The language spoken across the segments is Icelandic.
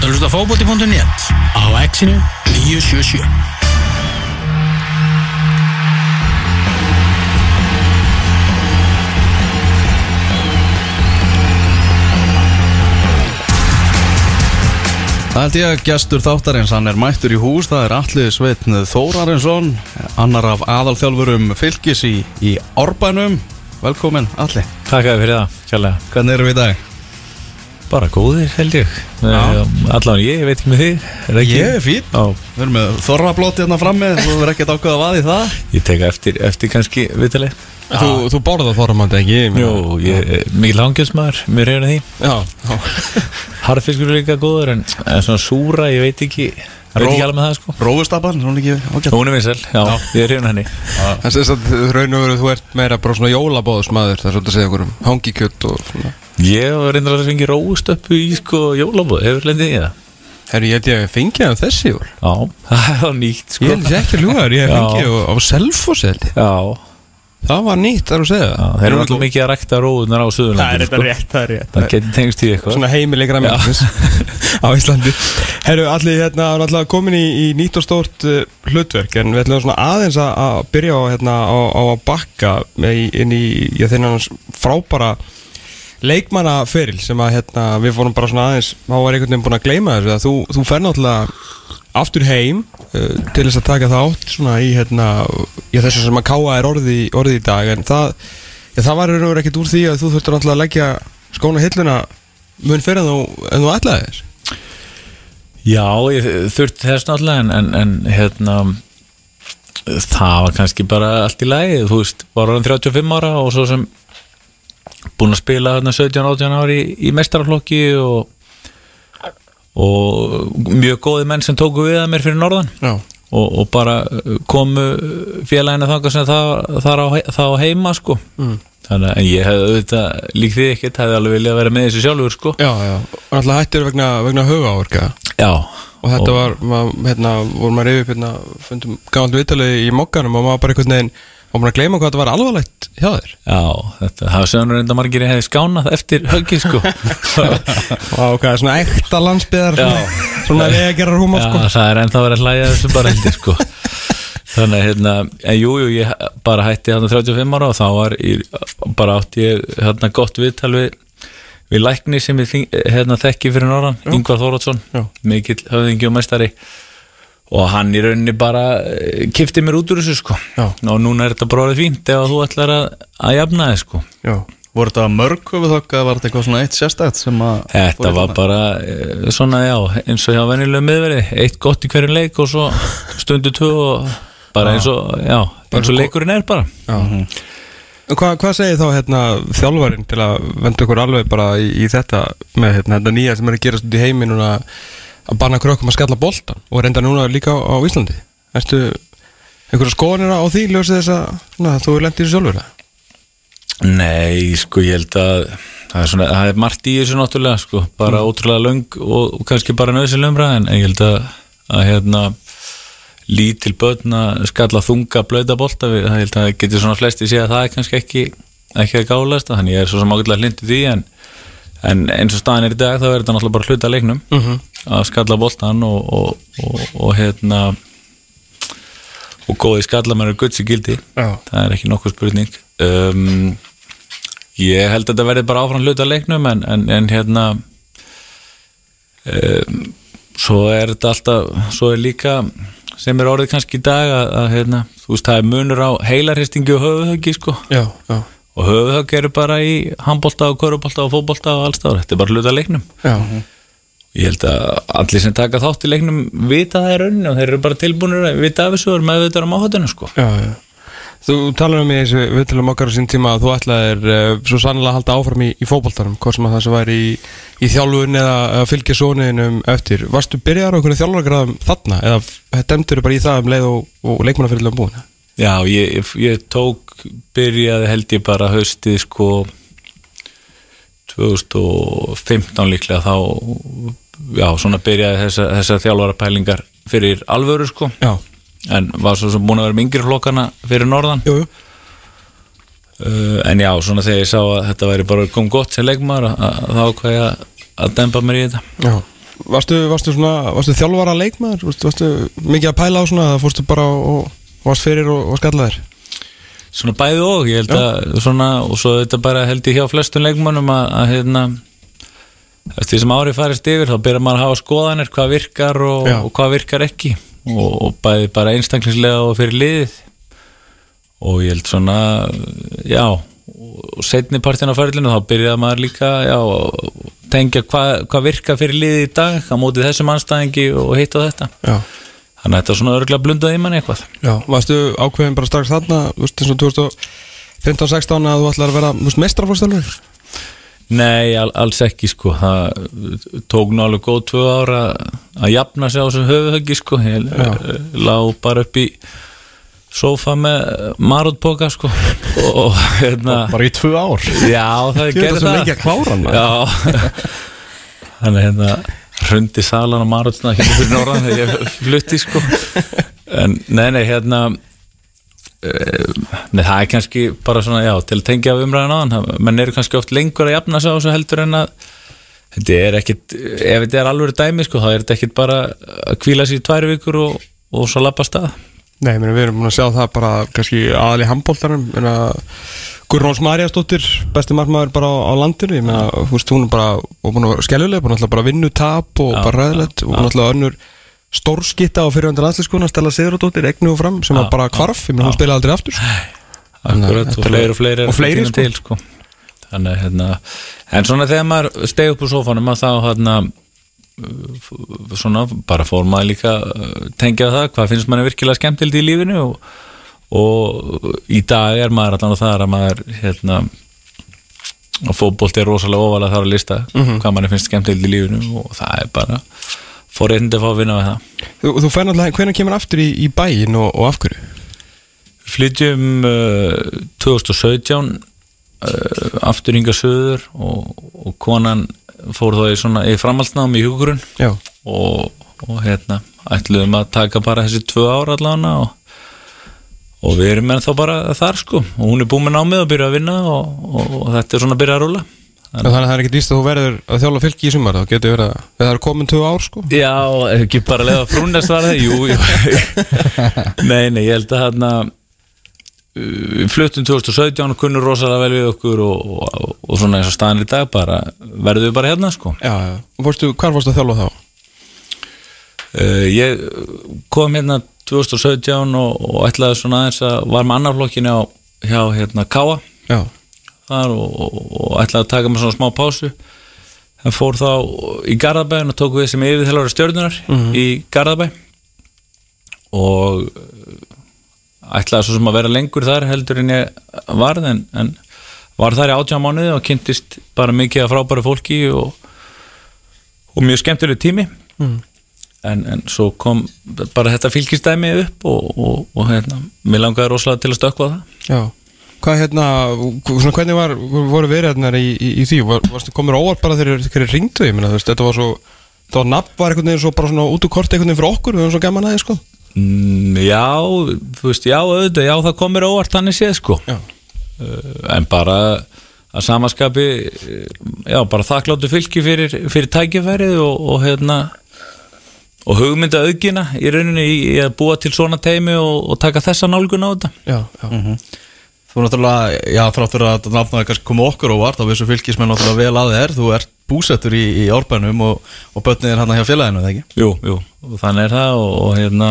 ert að hlusta fókbóti.net á exinu 977 Það held ég að gestur þáttarins, hann er mættur í hús, það er Alli Sveitn Þórarinsson, annar af aðalþjálfurum fylgis í, í Árbænum. Velkomin, Alli. Takk að þið fyrir það, kjærlega Hvernig erum við í dag? Bara góðir held ég Allan ég, ég veit ekki með þig er það ekki? Ég er fín. Já, Við erum með þorrablóti hérna frammi, þú verður ekkert ákveða að vaði það. ég teka eftir, eftir kannski viðtalið Þú, þú borðað þorramandi ekki? Jú, ég er mikil hangjöfsmaður Mér reyna því Já, já. Harfiskur er líka góður en, en svona súra, ég veit ekki Ég veit Ró- ekki alveg með það sko Rófustappan, hún er ekki ágætt. Hún er vinsel, já, ég er reyna henni Það sést að raun og veru þú ert meira bara svona jólabóðsmaður Það er Ég var reyndar að fengi róstöppu í sko jólabóð Hefur lendið í það? Herri, ég held ég að fengi það þessi jól. Já, það er nýtt sko. Ég held ég ekki að ljúga þér, ég fengi á, á ég. Já, Það var nýtt, það er að segja. Já, þeir eru alltaf mikið að rækta róðunar á Suðurlandinu sko. rétt, það er rétt Það getur tengst í eitthvað. Svona heimileg græmjans á Íslandi. Herru, allir hérna er alltaf komin í, í nýtt og stórt uh, hlutverk En við ætlum svona aðeins að, að byrja á, hérna, á, á að bakka inn í þennan frábara leikmannaferil sem að hérna, við fórum bara svona aðeins þá var einhvern veginn búin að gleyma þessu að þú, þú fer náttúrulega aftur heim uh, til þess að taka þátt svona í hérna, já, þessu sem að káa er orði, orði í dag. En það, já, það var einhvern veginn ekkert úr því að þú þurftur náttúrulega að leggja skóna hilluna mun fyrir en þú, þú ætlaði þér? Já, ég þurfti þess náttúrulega en, en, en hérna það var kannski bara allt í lagi þú veist, var orðin 35 ára og svo sem búin að spila hérna 17-18 ári í, í mestaraflokki og og mjög góði menn sem tóku við að mér fyrir norðan. Og, og bara komu félaginu þangað sem það, á, á heima sko. Mm. þannig að ég hefði auðvitað líkt því ekkert, hefði alveg viljað vera með þessu sjálfur sko. Já, já. Og náttúrulega hættir vegna, vegna hugaáorka Já, og þetta var, mað, hérna, vorum maður yfir hérna, fundum gammalt viðtalið í mokkanum og maður bara einhvern veginn og maður að gleyma hvað þetta var alvarlegt hjá þér? Já, þetta hafa sögurnar reynda margir hefði skánað eftir höggið sko. Og hvað er svona ekta landsbyðar svona, svona legerar húmar Já, sko það er ennþá verið að hlæja þessu bara heldur sko. Þannig hérna, en jú, jú, ég bara hætti hérna 35 ára og þá var ég, bara átti ég hérna gott viðtal við, við lækni sem ég hérna, þekki fyrir norðan, Ingvar Þóratsson, Já. mikill höfðingi og mestari og hann í rauninni bara eh, kippti mér út úr þessu sko. Já. og núna er þetta bara orðið fínt ef að þú ætlar að, að jafna þið sko. Já, Voru þetta mörg höfuðhögg eða var þetta eitthvað svona eitt sérstætt sem að... Þetta var bara eh, svona, já, eins og hjá venjulega miðveri. Eitt gott í hverju leik og svo stundu tvö og bara eins og, já, eins og leikurinn er bara. Já. En hvað, segir þá hérna þjálfarinn til að venda okkur alveg bara í, í þetta með hérna, þetta nýja sem er að gerast út í heimi núna að banna krökkum að skalla boltan og reynda núna líka á, á Íslandi Ertu einhverja skoðanir á því ljósið þess að svona, þú er lendið í sjálfur? Nei, sko, ég held að það er, svona, það er margt í þessu náttúrulega sko, bara ótrúlega löng og, og kannski bara nöðsileg umræð en ég held að, að hérna lítil börn að skalla þunga blöða bolta við, það held að getur svona flesti að það er kannski ekki ekki að gáðast, þannig ég er svo sem ágætlega hlindi því en, en eins og staðin er í dag þá er þetta náttúrulega bara hluta leiknum. Mm -hmm. að skalla boltan og, og, og, og hérna og góði skallamær er gutsi gildi. Já. það er ekki nokkuð spurning. Um, ég held að þetta verði bara áfram hluta leiknum en, en, en hérna um, svo er þetta alltaf svo er líka sem er orðið kannski í dag að, að hérna, þú veist það er munur á heilarhistingi og höfuðhöggi sko. Já, já, og höfuðhöggi eru bara í handbolta og körubólta og fótbolta og allstáður, þetta er bara hluta leiknum já. Ég held að allir sem taka þátt í leiknum vita það í rauninni og þeir eru bara tilbúinir að vita af þessu og með þetta um áhættinu sko. Já. Þú talar um í þessu viðtalum okkar á sín tíma að þú ætlaðir uh, svo sannlega að halda áfram í, í fótboltanum hvort sem að það sem væri í, í þjálfun eða fylgja sóniðinum eftir Varstu byrjar á einhverju þjálfargræðum þarna eða demdur það? Já, ég, ég, tók byrjaði held ég bara haustið sko 2015 líklega þá já, svona byrjaði þessar þessa þjálfara pælingar fyrir alvöru sko. Já, en var svo sem búin að vera með yngri flokkana fyrir norðan. Jú, jú. Uh, en já, svona þegar ég sá að þetta væri bara kom gott sem að þá hvað ég að, dempa mér í þetta. Já, varstu, varstu svona, varstu þjálfara leikmaður, varstu, varstu mikið að pæla á svona, eða fórstu bara og varst fyrir og, og skallaðir? Svona bæði og, ég held að svona, og svo þetta bara held ég hjá flestum leikmönnum að, að hérna eftir því sem árið farist yfir þá byrjar maður að hafa skoðanir hvað virkar og, og hvað virkar ekki. Og, og bæði bara einstaklingslega og fyrir liðið. Og ég held svona já, og setni partin á ferlinu þá byrjaði maður líka já, að tengja hvað, hvað virkar fyrir liðið í dag á móti þessum anstæðingi og hitt og þetta. Já. Þannig að þetta svona örgulega blundaði í manni eitthvað. Já, varstu ákveðin bara strax þarna, þú veist, eins og 2015-16 að þú ætlar að vera, mestrarfórstælur? Nei, al, alls ekki sko. Það tók nú alveg góð tvö ára að jafna sig á þessu höfuhöggi sko. Ég eh, lá bara upp í sófa með marútpoka sko. Og, og hérna Bara í tvö ár? Já það veit gerði það svo það. mikið að klára hann já. Þannig hérna hrundi salan og marútsna hérna fyrir norðan þegar ég flutti sko en nei nei hérna eh, Nei, það er kannski bara svona, já, til að tengja af umræðan á hann, menn eru kannski oft lengur að jafna sig á þessu heldur en að þetta er ekkit, ef þetta er alveg dæmi, sko, þá er þetta ekkit bara að kvíla sér í tvær vikur og, og svo lappa stað. Nei, meni, við erum búin að sjá það bara kannski aðal í handbóltarum Gurróns Marjastóttir, besti margmaður bara á, á landinu. Ég meina, þú veist, hún er bara skelluleg, búin að bara vinnu tap og Já, bara ræðilegt. hún alltaf önnur stórskitta á fyrirvendur landslískona Stella Sigurðardóttir, egnu og fram sem var bara hvarf, ég meina, hún spilaði aldrei aftur Akkurat, þetta og er- fleiri og fleiri og fleiri, sko. til, sko. Þannig, hérna, en svona þegar maður steg upp úr sófanum að þá, hérna, svona, bara fór maður líka uh, tengja það, hvað finnst manni virkilega skemmtild í lífinu og, og í dag er maður allan á það að maður, hérna, og fótbolt er rosalega ofalega þar að lista hvað manni finnst skemmtild í lífinu og það er bara fór að fá að vinna með það. Þú, þú fær náttúrulega, hvernig kemur aftur í, í bæin og, og af hverju? flytjum uh, 2017 uh, aftur yngar söður og, og konan fór þá í svona í framhaldsnámi í hugurinn. Og, og hérna ætluðum að taka bara þessi tvö ára allavega og, og við erum enn þá bara þar sko. Og hún er búin með námið og byrja að vinna og, og, og þetta er svona að byrja að rúla þannig að það er ekkert víst að þú verður að þjála fylki í sumar, þá getur verið að það er komin tvö ár sko. Já, ekki bara að lefa frúnna svara það, jú, jú. Nei, nei, ég held að hérna fluttum 2017 og kunnum rosalega vel við okkur og, og, og svona eins og staðan í dag bara verðum við bara hérna sko. Já, já, og fórstu, hvar fórstu að þjála þá? uh, Ég kom hérna 2017 og, og ætlaði svona aðeins að var með annarflokkinu á hjá hérna Káa Já, þar og, ætlaði að taka með svona smá pásu. En fór þá í Garðabæn og tók við sem yfirþjálfari stjörnunar í Garðabæ. Og ætlaði svo sem að vera lengur þar heldur en ég varð en, en var þar í átjá mánuði og kynntist bara mikið af frábæru fólki og, og mjög skemmtileg tími en, en svo kom bara þetta fylgistæmi upp og, og, og hérna, mér langaði rosalega til að stökkva það já Hvað hérna, svona hvernig var, voru verið hérna í, í, í því? Var, varstu komur óvart bara þegar þeir ringdu? Ég meina, þú veist, þetta var svo, þetta var nafn var einhvern veginn svo bara svona út úr korti einhvern veginn fyrir okkur, við höfum svo gaman aðeins, sko. Mm, já, þú veist, já, auðvitað, já, það komir óvart þannig séð, sko. Já. Uh, en bara að samaskapi, eh, já, bara þakkláttu fylki fyrir, fyrir tækifærið og, og hérna, og hugmynda auðgina í rauninni í, í að búa til svona teimi og, og taka þessa nálgun á þetta. Já, já. Þú náttúrulega, já þráttur að nafnaði kannski koma okkur óvart á þessu fylgismenn náttúrulega vel að þér Þú ert búsettur í, í árbænum og, og börnið er hann hjá félaginu, eða ekki? Jú, jú, þannig er það og, og hérna,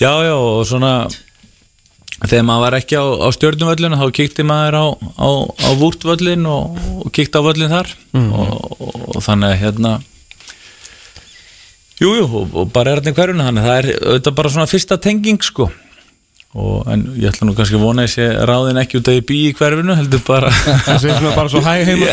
já, já, og svona, þegar maður var ekki á, á stjörnumvöllinu þá kíkti maður á, á, á vúrtvöllin og, og kíkti á völlin þar. Og, og, og þannig að hérna jú, jú, og, bara er þetta í hverjunu þannig að það er auðvitað bara svona fyrsta tenging sko og en ég ætla nú kannski að vona að ég sé ráðin ekki út að ég bý í hverfinu heldur bara. Það sé bara svo hæg heim og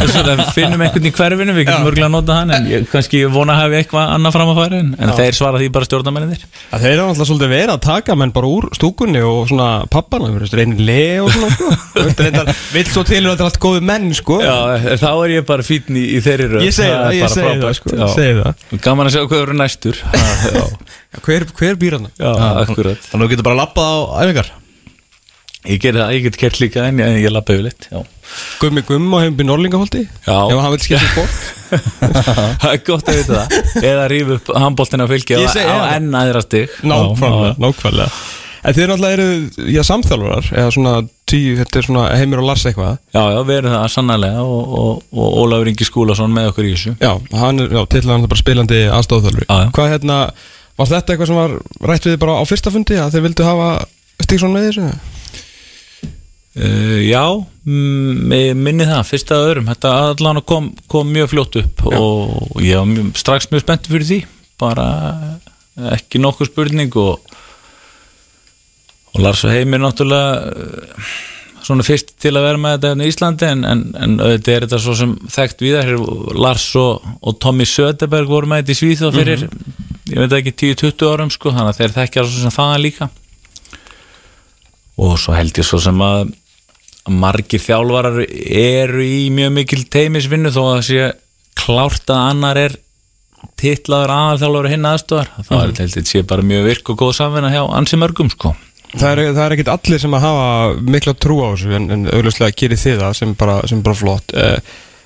tökja finnum einhvern í hverfinu við getum örgulega að nota hann en ég kannski vona að hafa eitthvað annað fram að fara en, en þeir svara því bara stjórnarmenninir Það þeir eru alltaf svolítið verið að taka menn bara úr stúkunni og svona pappana, reynir le og svona, sko. Vill svo til og þetta er allt góði menn, sko. Já, þá er ég bara fítn í, í þeirri röð. Ég segi það, er ég segi það, sko, ég segi það. Gaman að sjá hvað eru næstur Hver, hver býr hann? já akkurat Þannig að þú getur bara lappað á æfingar Ég ger það, ég get kert líka en ég, ég lappa yfir litt Já, Gummi Gumm á heim býr Norlingahóldi? Já. Ef hann vil skipta sport? það er gott að vita það eða rífa upp handbóltina fylgi Ég segi- já. enn aðra stig Nákvæmlega, nákvæmlega En þið náttúrulega eru, já, samþjálfarar eða svona, tíu, þetta er svona heimir og Lars eitthvað Já, já, við erum það sannarlega og, og, og Ólafur Ingi Skúlason með okkur í þessu Já, hann er, já, til hann er bara spilandi já. Hvað hérna, var þetta eitthvað sem var rætt við bara á fyrsta fundi að þið vildu hafa Stíksson með þessu? uh, Já, mm, minni það, fyrsta öðrum. Þetta allan kom, kom mjög fljótt upp og ég var mjög, strax mjög spennt fyrir því. Bara ekki nokkuð spurning og og Lars og Heimir náttúrulega eh, svona fyrst til að vera með þetta hérna í Íslandi en, en, en auðvitað er þetta svo sem þekkt við Lars og, og Tommy Söderberg voru með þetta í Svíþjóð fyrir ég veit ekki 10-20 árum sko þannig að þeir þekkja svo sem það líka. Og svo held ég svo sem að margir þjálfarar eru í mjög mikil teimisvinnu þó að það sé klárt að annar er titlaður aðalþjálfur hinn aðstofar þá þetta held ég sé bara mjög virk og góð samvinna hjá ansi mörgum sko. Það er, það er ekkit allir sem að hafa mikla trú á þessu en, en auðvitað gerir þið það sem bara, sem bara flott. Uh,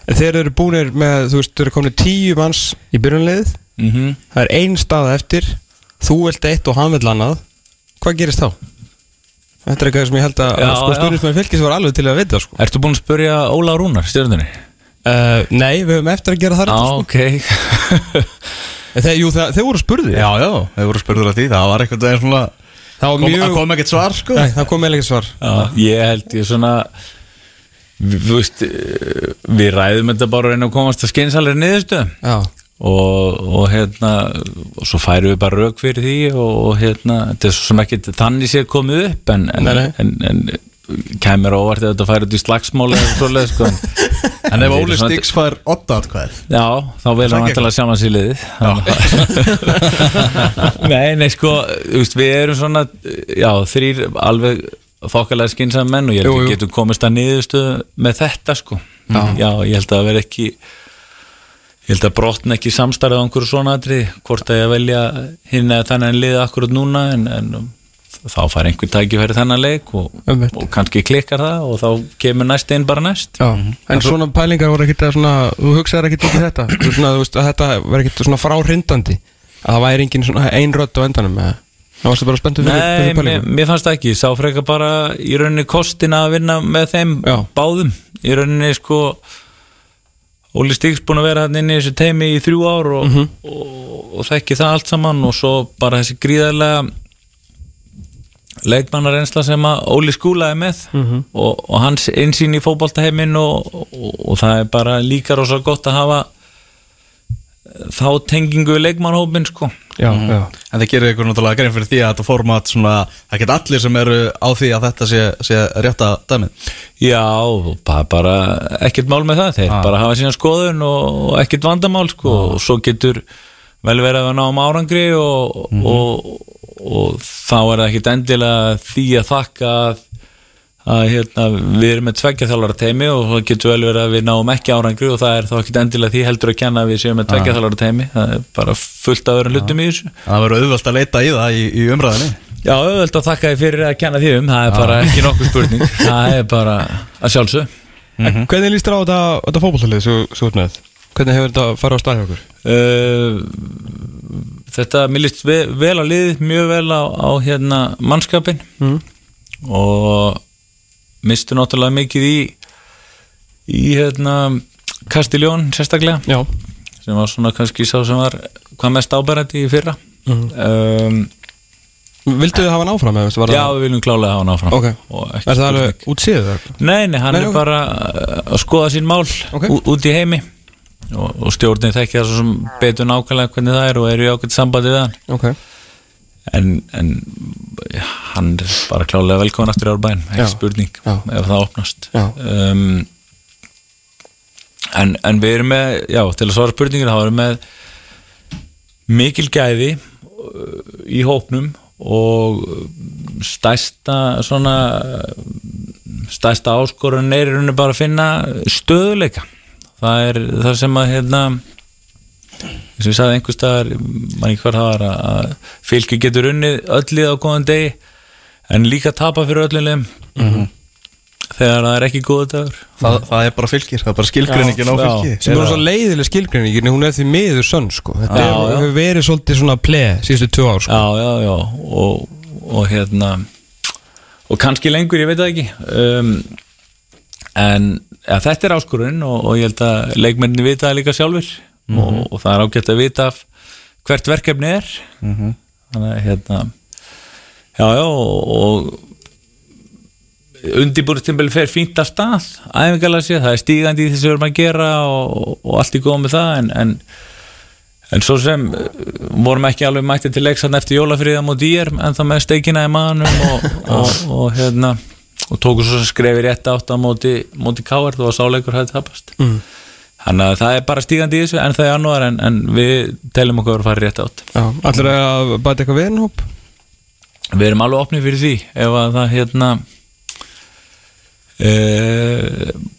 þeir eru búinir með, þú veist, þeir eru komin tíu manns í byrjunliðið mm Það er ein stað eftir. Þú vilt eitt og hann vill annað. Hvað gerist þá? Þetta er eitthvað sem ég held að Já, sko, stundismæður fylgis var alveg til að vita sko. Ertu búin að spurja Óla Rúnar, stjórnunni? uh, Nei, við höfum eftir að gera það Já, sko. ok. Þeir, Jú, það, þeir voru spurði Já, já, þeir voru spurður að því. Það var eitthvað það svona Það kom, mjög kom ekkert svar sko. Nei, það kom ekki svar. Já, ég held ég svona við, veist, eh, við ræðum þetta bara að reyna að komast að skeinsalir niðurstöðum Já, og, og hérna og svo færum við bara rauk fyrir því og, og hérna, þetta er svo sem ekki þannig sé komið upp en, en, Nei, nei. en, en kemur óvart ef þetta færi út í slagsmáli eða svoleið sko en, En ef Óli Stíks fær 8 atkvæð Já, þá vil hann vantilega sjá hans í liðið. Nei, nei, sko við erum svona já, þrýr alveg þokkalega skynsam menn og ég held að við getum komist að niðurstöðu með þetta sko. Já. ég held að það veri ekki ég held að brotna ekki samstarfið á einhverju svona atrið, hvort að ég velja hinn eða þannig liðið akkurat núna en, en þá fær einhver tækifæri þennan leik og, og kannski klikkar það og þá kemur næst einn bara næst. Já En svona pælingar voru ekkit að svona Þú hugsaðir ekkit út í þetta? Þú svona, þú veist, að Þetta var ekkit svona fráhrindandi Að það væri engin svona ein rödd á endanum eða? Það varstu bara spenntu fyrir Nei, fyrir pælingum mér fannst það ekki, ég sá frekar bara í rauninni kostina að vinna með þeim Já. báðum, í rauninni sko Óli Stíks búin að vera inn í þessu teimi í þrjú ár og, Mhm. og, og þekki það allt saman og svo bara þessi gríðarlega leikmannar einsla sem að Óli skúlaði með Mhm. og, og hans einsýn í fótboltaheimin og, og, og það er bara líka rosa gott að hafa þá tengingu við leikmannhópin sko. Já, já. En það gerir ykkur náttúrulega grein fyrir því að þetta format svona, það get allir sem eru á því að þetta sé, sé rétta dæmið. Já, og bara, bara ekkert mál með það, þeir Ah. bara hafa sína skoðun og, og ekkert vandamál sko, og svo getur vel verið að við náum árangri og, og, og þá er það ekkert endilega því að þakka að, að hérna, við erum með tveggja þjálfara teimi og það getur vel verið að við náum ekki árangri og það er þá ekkert endilega því heldur að kenna að við séum með tveggja þjálfara teimi það er bara fullt af öðrum hlutum í þessu. Það verður auðvöld að leita í það í, í umræðinni Já, auðvitað að þakka þið fyrir að kenna því um. Það er bara ekki nokkuð spurning. Það er bara að sjálfsög En Hvernig líst þér á þetta, þetta fótballtalið svo, svo með? Hvernig hefur þetta farið á stað hjá okkur? Uh, þetta, mér líst ve vel á lið, mjög vel á, á hérna mannskapin Mm. og mistu náttúrulega mikið í í hérna Kastiljón sérstaklega Já sem var svona kannski sá sem var hvað mest áberandi í fyrra um, Vildu þið hafa hann áfram? Já, það- við viljum klálega hafa hann áfram Ok. Og ekki Er það alveg útsýðið það? Nei, nei, hann Nei, er ok. bara uh, að skoða sín mál Ok. ú- út í heimi og, og stjórnin þekki það svo sem betur nákvæmlega hvernig það er og eru í ákveðt sambandi við hann en, en hann er bara klálega velkomin aftur í árbæn, ekki spurning Já. ef það opnast. Um, en, en við erum með já, til að svara spurningin þá erum við með mikil gæði uh, í hópnum og stærsta svona stærsta áskorun er bara að finna stöðuleika það er það sem að hérna eins og ég sagði einhvers staðar mann ekki hvað það var að- fylki getur unnið öllið á góðan degi en líka tapa fyrir öllum mm þegar það er ekki góða dagur. Það, það er bara fylgir, það er bara skilgreiningin á Já, fylgi sem er svo leiðileg skilgreiningin hún er því miður sönn sko. Þetta Já, er, já. hefur verið svolítið svona ple síðustu tvö ár sko. Já, já, já. Og, og hérna og kannski lengur, ég veit það ekki. Um, en ja, þetta er áskorun og, og ég held að leikmenninni vita það líka sjálfur og, og það er ágætt að vita hvert verkefni er. Þannig að hérna já, já, og undirbúrstimbel fer fínt af stað æfingalega sér, það er stígandi í þessu við erum að gera og, og allt í góð með það en, en En svo sem uh, vorum ekki alveg mætti til leiksann eftir jólafriða múið dýr en það með steikina í manum og, og, og, hérna og tóku svo sem skrefi rétt átt á móti, móti káar þó að sáleikur hefði tapast mm. Þannig að það er bara stígandi í þessu en það er janúar en, en við telum okkur að fara rétt átt. Já, allir að bæta eitthvað við hóp við erum alveg opnið fyrir því ef að það hérna e,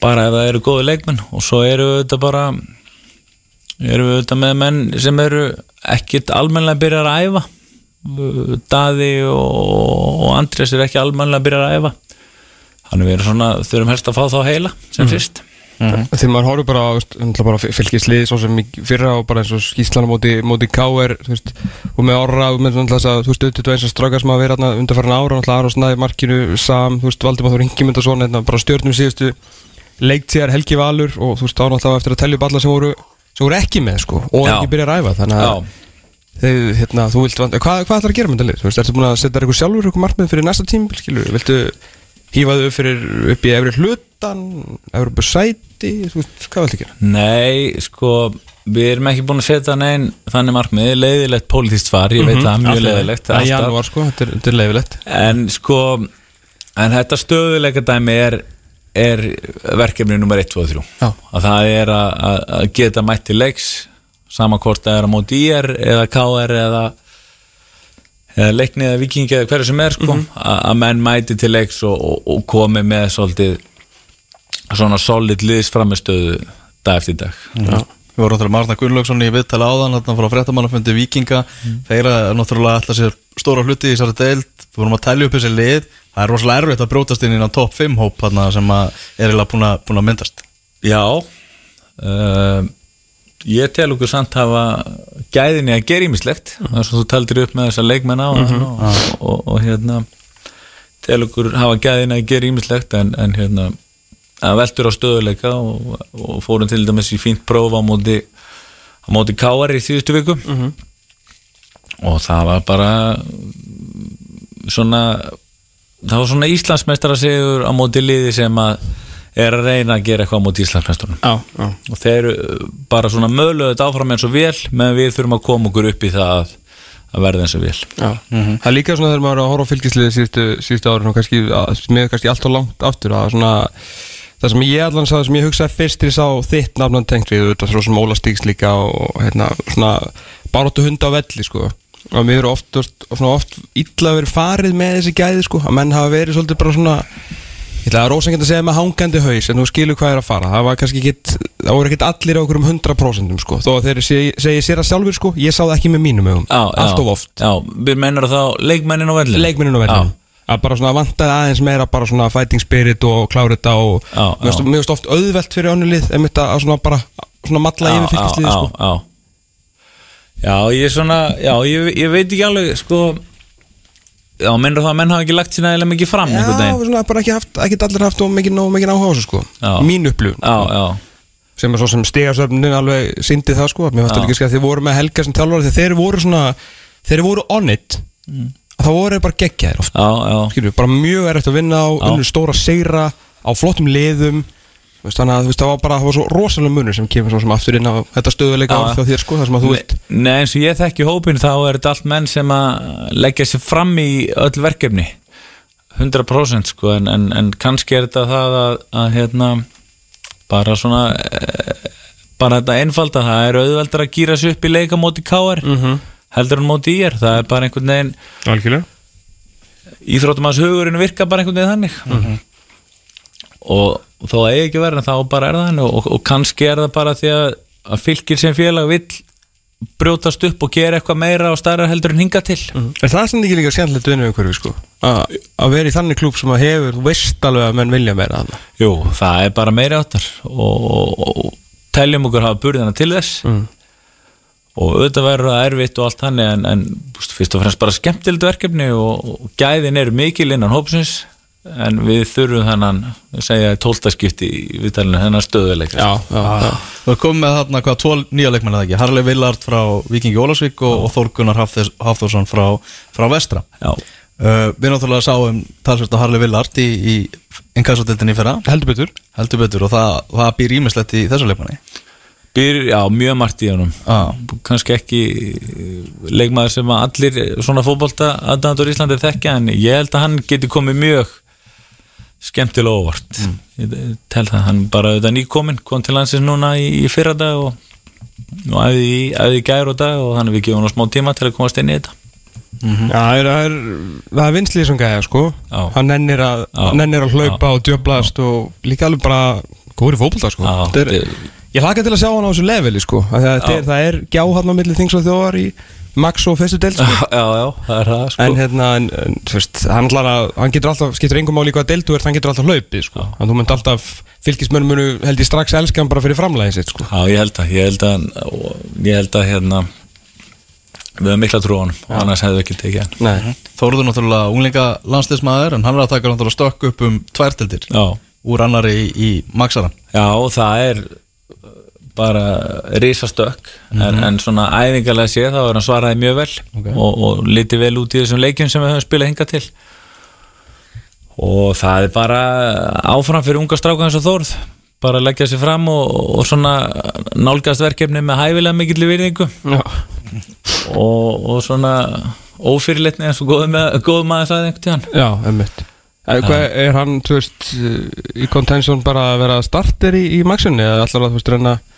bara ef það eru góði leikmenn og svo eru þetta bara erum við auðvitað með menn sem eru ekkit almennilega byrjar að æfa. Daði og, og Andrés er ekki almennilega byrjar að æfa. Þannig við erum svona þurfum helst að fá þá heila sem fyrst Þegar maður horfður bara, bara fylgislið svo sem fyrra og bara eins og skýslana móti, móti K.R. og með orra og með þess að þú veist, auðvitað eins og strákar sem hafa verið hérna undarfæran ára, náttúrulega Aron Snæði, Markinu, Sam, þú veist, Valdimar Þór Ingimund og svona, hérna, bara stjórnum síðustu leiktíðar Helgi Valur og þú veist, þá náttúrulega eftir að telja upp alla sem voru, sem voru ekki með, sko, og Já. ekki byrja að ræfa, þannig að þeir, hérna, þú vilt vanda, hvað, hvað ætlar að gera með þetta lið? Þú veist, ertu búin að setja þér eitthvað sjálfur eitthvað markmið fyrir næsta tímabil, skilur, viltu þau fyrir upp í efri hlutan, Evropu sæti, þú veist, hvað viltu gera? nei, sko við erum ekki búin að setja neinn þannig markmið, leiðilegt pólitískt fvar ég veit það, mjög leiðilegt Það er janúar, sko, þetta er, þetta er leifilegt En sko en þetta stöðuleika dæmi er, er verkefni nummer 1, 2 og 3 Já. að það er að, að- geta mætt til leiks sama hvort það er á móti IR eða KR eða, eða leikni eða vikingi eða hverju sem er sko, að, að menn mæti til leiks og, og, og komi með svolítið svona solid liðsframistöðu dag eftir dag. Já. Við vorum náttúrulega Marna Gunnlaugsson í viðtala áðan þarna frá fréttamannafundi Víkinga. Þeir að náttúrulega alltaf sér stóra hluti í þessari deild, við vorum að tælja upp þessi lið. Það er rosalega erfitt að brótast inn á topp 5 hóp þarna sem að er eiginlega búin að, myndast. Já. Uh, Ég tel okkur samt hafa gæðinni að gera ímislegt það er svo þú taldir upp með þessa leikmenn á og, og, og hérna tel okkur hafa gæðinni að gera ímislegt en, en hérna að veldur á stöðuleika og, og fórum til dæmis í fínt próf á móti á móti káar í síðustu viku. Og það var bara svona það var svona Íslandsmeistara sigur á móti liði sem að er að reyna að gera eitthvað á Já, já. Og þeir eru bara svona þetta áfram eins og vel meðan við þurfum að koma okkur upp í það að, að verða eins og vel Já, það er líka svona þegar maður er að horfa á fylgisliði síðustu, síðustu árin og kannski, að, með kannski allt og langt aftur að svona það sem ég allan sagði, sem ég hugsaði fyrst til ég sá þitt nafnan tengt við, þetta svo sem Óla Stíks líka og hérna svona baróttu hunda á velli sko. Og mér eru oft, oft, svona oft illa verið farið með þessi gæði sko, að menn hafa verið svolítið bara svona ég ætla að rósangend að segja með hangandi haus en þú skilur hvað er að fara, það var kannski ekkit það voru ekkit allir á okkur um 100% sko, þó að þeir segi sér að sjálfur sko. Ég sá það ekki með mínum já, allt of já, oft. Já, við meinar þá leikmennin á vellinu leikmenninu á vellinu að bara svona vantaði aðeins meira bara svona fighting spirit og klára þetta og Já, já. mér finnst oft auðvelt fyrir önnulið einmitt að að svona bara svona matla yfir fylgislið sko. já, já. já, ég er svona já, ég, ég veit ekki alveg sko já, meinar það að menn hafa ekki lagt sína eða mikið fram Já, einhvern veginn? svona bara ekki haft, ekki allir haft og mikið, nóg mikið áhuga á þessu sko. Já. mín upplifun. Já, já, sem er svo sem stigasöfnin alveg syndi það sko mér fannst Já. það líka skæð þeir voru með Helga sem þjálfari þegar þeir voru svona þeir voru on it þá voru þeir bara geggjaðir oft. Já, já. Skilur, bara mjög erfitt að vinna á Já. unnur stóra segra á flottum liðum veist, þannig að þú veist, það var bara það var svo rosalega munur sem kemur svo sem aftur inn á þetta stöðuleika hjá þér sko, þar sem að þú vilt Nei, eins og ég þekki hópin þá er þetta allt menn sem að leggja sér fram í öll verkefni. 100% sko en, en, en kannski er þetta það að, að hérna bara svona e, bara þetta einfalda, það er auðveldar að gýra sig upp í leika móti KR Mhm. heldur en móti IR, það er bara einhvern veginn Algjörlega. Íþróttum að hugurinn virka bara einhvern veginn þannig. Mhm. Og þó að eigi ekki verið þá bara er það þannig. Og, og kannski er það bara því að, að fylgir sem félag vill brjótast upp og gera eitthvað meira og stærra heldur en hinga til. Er það sem ekki líka skemmtilegt vinnu umhverfi sko? A- Að vera í þannig klúb sem að hefur, þú veist alveg að menn vilja meira þarna. Jú, það er bara meiri áttar og, og, og teljum okkur hafa burðina til þess. Mm. og auðvitað verður það erfitt og allt þannig en, en fyrst og fremst bara skemmtilegt verkefni og, og gæðin eru mikil innan hópsins en við þurfum þennan segja tóltaskipti í viðtalinu þennan stöðuleika Já, já, já. Þú er komið með þarna hvað tvo nýja leikmenn eða ekki? Harley Villard frá Vikingi Ólasvík og, og Þór Gunnar Hafþórs- Hafþórsson frá, frá Vestra. Já. uh, Við náttúrulega sáum talsvert á Harley Villard í, í innkassadeldinni í fyrra. Heldur betur. Heldur betur og það, það býr ímislegt í þessu leikmanni. Byr, já, mjög margt í honum. Ah. kannski ekki eh, leikmaður sem að allir svona fótbolta aðdæðandur í Íslandi þekkja en ég held að hann geti komið mjög skemmtilega óvart Mm. ég tel það, hann bara auðvitað nýkominn kom til landsins núna í, í fyrra dag og, æði í, æði í gær og dag og hann er við gefið hann smá tíma til að komast inn í þetta Já, það er, það er, það er vinslið sem gæja sko Já. Hann nennir að, Já. hann nennir að hlaupa og djöblast og líka alveg bara góður í fótbolta sko Já, Þetta er, Ég hlaka til að sjá hann á þessu leveli sko af því að þetta Já. er, Það er gjá hann á milli þings og þjóðar í Max og fyrstu deild sko. já, já, það er það sko En hérna, en, en, þú veist, hann, að, hann getur alltaf, skiptir engum máli hvað deildu er, hann getur alltaf hlaupið, sko. Þannig þú mynd alltaf, fylgismönn munu, held ég strax elska hann bara fyrir framlæðin sitt, sko. Já, ég held að, ég held að ég held að hérna við höfum mikla trú á hann og annars hefðu ekki tekið hann Nei. Þóruður náttúrulega unglinga landsliðsmaður en hann er að taka náttúrulega stökk upp um tværtildir Já, úr annari í, í Maxaran Já, það er bara risastökk en, en svona æfingarlega séð þá er hann svaraði mjög vel Ok. og, og liti vel út í þessum leikjum sem við höfum spilað hinga til. Og það er bara áfram fyrir unga stráka eins og Þórð bara leggja sér fram og, og svona nálgast verkefni með hæfilega mikill virðingu. Og, og svona ófyrirleitni eins og góð, maður sagði einhvern tíðan. Já, emmitt. Hvað er hann, þú veist, í contention bara að vera starter í, í Maxunni eða allar að, þú veist, reyna að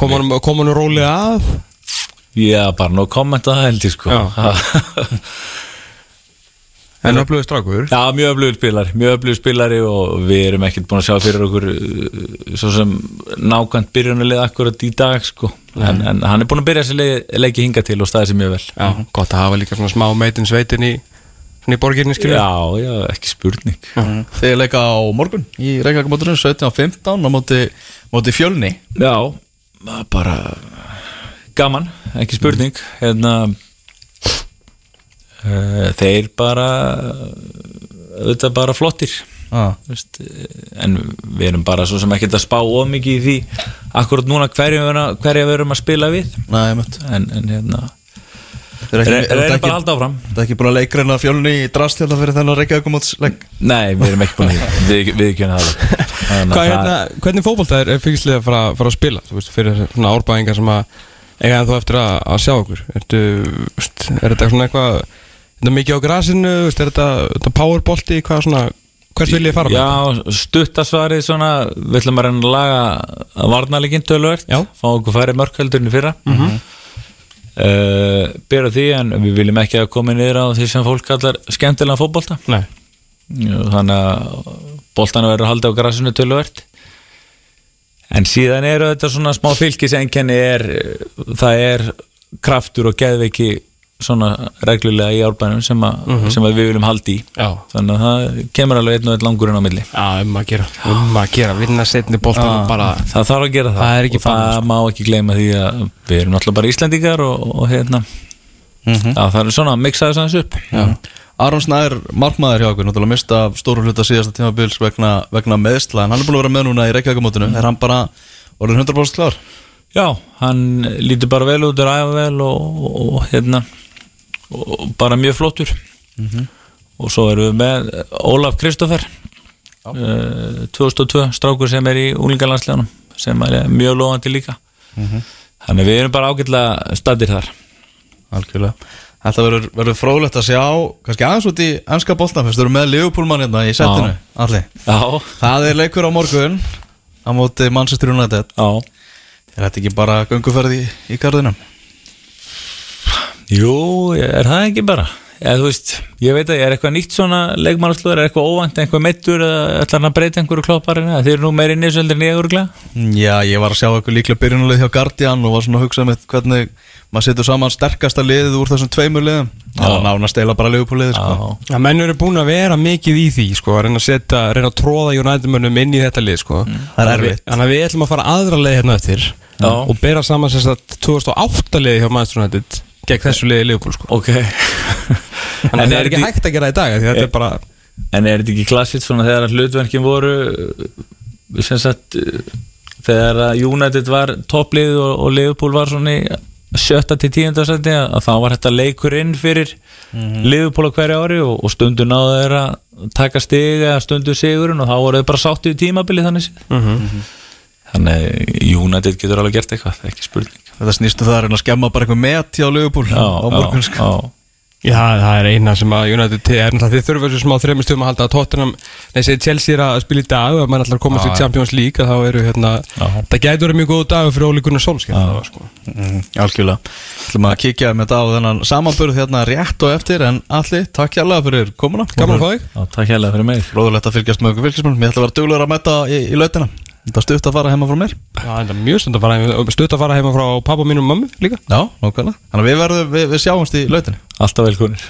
honum, koma honum rólega að? Já, bara nú kommenta það held ég sko. En öflugði strákur? Já, mjög öflugur spilari, mjög öflugur spilari og við erum ekkert búin að sjá fyrir okkur uh, svo sem nákvæmt byrjunarlið akkurat í dag sko. En, en hann er búin að byrja þessi leik, leiki hinga til og staði sér mjög vel. Já, gott að hafa líka svona smá meitin sveitin í, í borginni, skilur. Já, já, ekki spurning. Þegar leika á morgun í Reykjavík-móturinn 17 á 15 á móti, móti fjölni. Já, bara gaman, ekki spurning hérna uh, þeir bara auðvitað bara flottir. Ah. Veist, en við erum bara svo sem ekkert að spá of mikið í því akkurat núna hverju við erum að, hverju við erum að spila við. Nei, en, en hérna Re- ekki, reynum ekki, bara að halda áfram. Það er ekki búin að leikreina fjölni í drastjálta fyrir þennan Reykjavík-mótsleik Nei, við erum ekki búin að við, við ekki það Hvað, að hérna, hvernig fótbolta er, er fylgislið að fara, fara að spila, veist, fyrir svona árbæðingar sem að eiga en þú eftir að, að sjá okkur. Ertu, veist, er þetta svona eitthvað þetta mikið á grasinu, veist, er þetta, þetta powerbolti, hvað svona hvert vil ég fara með? Þetta? Já, stuttasvarið svona við ætlum að reyna að laga varnaleginn tölvert, Já. fá okkur færi mörkveldurinn í fyrra. Mm -hmm. byrja á því en við viljum ekki að koma niður á því sem fólk kallar skemmtilega fótbolta. Nei, þannig að boltana verður haldið á grasinu tölvert en síðan eru þetta svona smá fylgisenkenni er, það er kraftur og geðveiki svona reglulega í árbænum sem, a, sem að við viljum haldi í. Já, þannig að það kemur alveg einn og einn langurinn á milli. Já, um að gera um að gera, vinna setni boltan og bara það þarf að gera það, Það og það bannað, má ekki gleyma því að við erum náttúrulega bara Íslendingar og, og hérna. Mhm. já, það er svona að mixa þess aðeins upp Aron Snær, markmaður hjá okkur Náttúrulega mista stóru hluta síðasta tímabils vegna, vegna meðsla En hann er búin að vera með núna í Reykjavík-mótinu Er hann bara orðin 100% klár? já, hann lítur bara vel út er æfa vel og, og, og hérna og bara mjög flottur. Og svo erum við með Ólaf Kristoffer uh, 2002 strákur sem er í úlingalandsleganum sem er mjög lofandi líka. Þannig að við erum bara ágætlega stadir þar. Algjörlega Þetta verður, frólægt að sjá kannski aðeins út í ennska boltan Fyrst þú eru með Liverpoolmann hérna í setinu Alli Það er leikur á morgun á móti Manchester United. Já. Er þetta ekki bara gönguferði í, í garðinum? Jú, er það ekki bara eða þú veist, ég veit að ég er eitthvað nýtt svona leikmannarslóður, er eitthvað óvænt, eitthvað meittur eða ætlar hann að breyta einhverju klopparinn? Eða þeir eru nú meiri nýsöldir en ég örgulega Já, ég var að sjá eitthvað líklega byrjunulið hjá Guardian og var svona að hugsa með hvernig maður setur saman sterkasta liðið úr þessum tveimur liðum. Það var nánast eila bara liðupúliðið sko. Já, menn eru búin að vera mikið í því sko, að reyna að setja, reyna að tróða United-mönnum inn í þetta lið sko. Er erfitt. Þannig að við ætlum að fara aðra leið hérna eftir og bera saman að 2008 liði hjá Manchester United gegn þessu liði Liverpool sko. Ok. Þannig að það er ekki hægt að gera í dag þetta er bara En er þetta ekki klassitt svona þegar að hlutverkin voru sem sagt þegar að United var topplið og, og Liverpool var svona í sjötta til tíunda seti að þá var þetta leikur inn fyrir Liverpool á hverju ári og, og stundu náðu þeir að taka stig eða stundu sigurinn og þá voru þeir bara sáttið í tímabili þannig séð. Þannig United getur alveg gert eitthvað, ekki spurning Þetta snýstu það að reyna að skemma bara eitthvað met hjá Já, á morgun já, sko. já. Já, það er eina sem að United er náttúrulega þið þurfum þessu smá þreymur stöðum að halda að Tottenham, nei, segir Chelsea er að spila í dag og að mann ætlar að komast í Champions League þá eru hérna, Já. það gæti verið mjög góð dagur fyrir Óli Gunnar Solskjær sko. mm, Algjörlega. Ætlum að kíkja með þetta á þennan samanburð hérna rétt og eftir en allir, takk hjálpa fyrir komuna. Gaman að fá þig. Já, Takk hérlega fyrir mig Róðulegt að fylgjast með okkur fylgjastmennum Ég ætla að vera duglegur að mæta í, í lautina Þetta er stutt að fara heima frá mér. Já, þetta er mjög stund að fara heima, stutt að fara heima frá pappa mínum og mömmu líka. Já, nákvæmlega. Þannig að við, verðum, við, við sjáumst í lautinu Alltaf velkonir